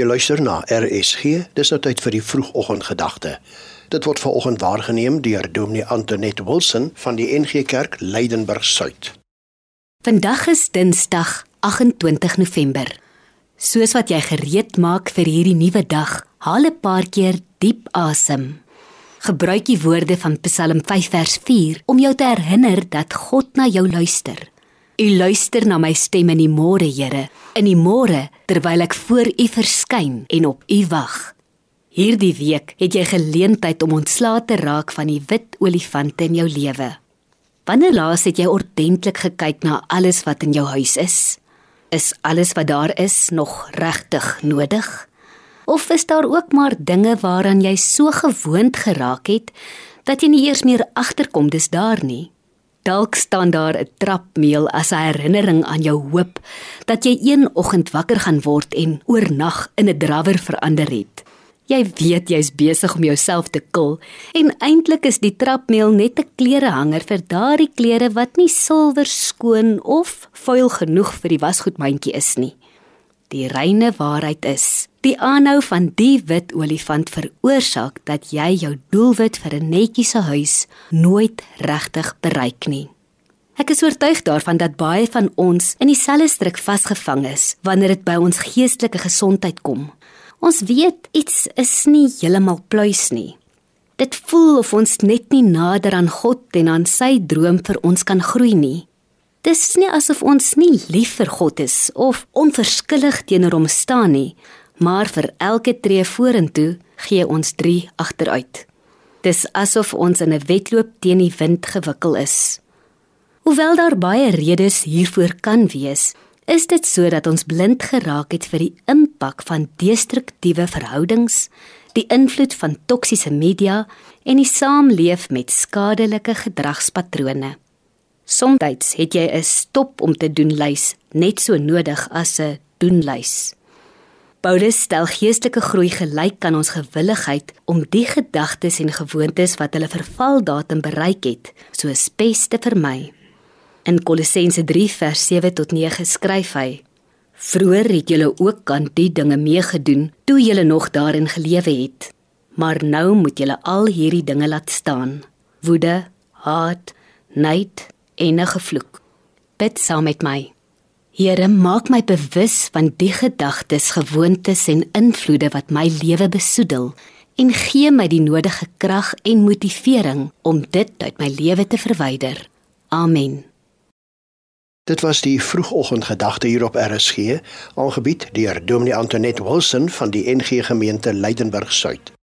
Jy luister na RSG. Dis nou tyd vir die vroegoggendgedagte. Dit word vanoggend waargeneem deur Dominee Antoinette Wilson van die NG Kerk Leidenburg Suid. Vandag is Dinsdag, 28 November. Soos wat jy gereed maak vir hierdie nuwe dag, haal 'n paar keer diep asem. Gebruik die woorde van Psalm 5 vers 4 om jou te herinner dat God na jou luister. U luister na my stem in die môre, Here, in die môre terwyl ek voor U verskyn en op U wag. Hierdie week het jy geleentheid om ontslae te raak van die wit olifante in jou lewe. Wanneer laas het jy ordentlik gekyk na alles wat in jou huis is? Is alles wat daar is nog regtig nodig? Of is daar ook maar dinge waaraan jy so gewoond geraak het dat jy nie eers meer agterkom dis daar nie? Dalk staan daar 'n trapmeel as 'n herinnering aan jou hoop dat jy een oggend wakker gaan word en oornag in 'n drawer verander het. Jy weet jy's besig om jouself te kil en eintlik is die trapmeel net 'n klerehanger vir daardie klere wat nie silwer skoon of vuil genoeg vir die wasgoedmandjie is nie. Die reine waarheid is, die aanhou van die wit olifant veroorsaak dat jy jou doelwit vir 'n netjiese huis nooit regtig bereik nie. Ek is oortuig daarvan dat baie van ons in dieselfde struik vasgevang is wanneer dit by ons geestelike gesondheid kom. Ons weet iets is nie heeltemal pluis nie. Dit voel of ons net nie nader aan God en aan sy droom vir ons kan groei nie. Dis nie asof ons nie lief vir God is of onverskillig teenoor hom staan nie, maar vir elke tree vorentoe gee ons 3 agteruit. Dis asof ons in 'n wedloop teen die wind gewikkel is. Hoewel daar baie redes hiervoor kan wees, is dit sodat ons blind geraak het vir die impak van destruktiewe verhoudings, die invloed van toksiese media en die saamleef met skadelike gedragspatrone. Somstyds het jy 'n stop om te doen lys net so nodig as 'n doen lys. Paulus stel geestelike groei gelyk aan ons gewilligheid om die gedagtes en gewoontes wat hulle vervaldatum bereik het, soos pes te vermy. In Kolossense 3 vers 7 tot 9 skryf hy: Vroer het julle ook aan die dinge meegedoen toe julle nog daarin gelewe het, maar nou moet julle al hierdie dinge laat staan: woede, haat, nait, en 'n gevloek. Bid saam met my. Here, maak my bewus van die gedagtes, gewoontes en invloede wat my lewe besoedel en gee my die nodige krag en motivering om dit uit my lewe te verwyder. Amen. Dit was die vroegoggendgedagte hier op RSG, aangebied deur Dominee Antoinette Wilson van die NG Gemeente Leidenburg Suid.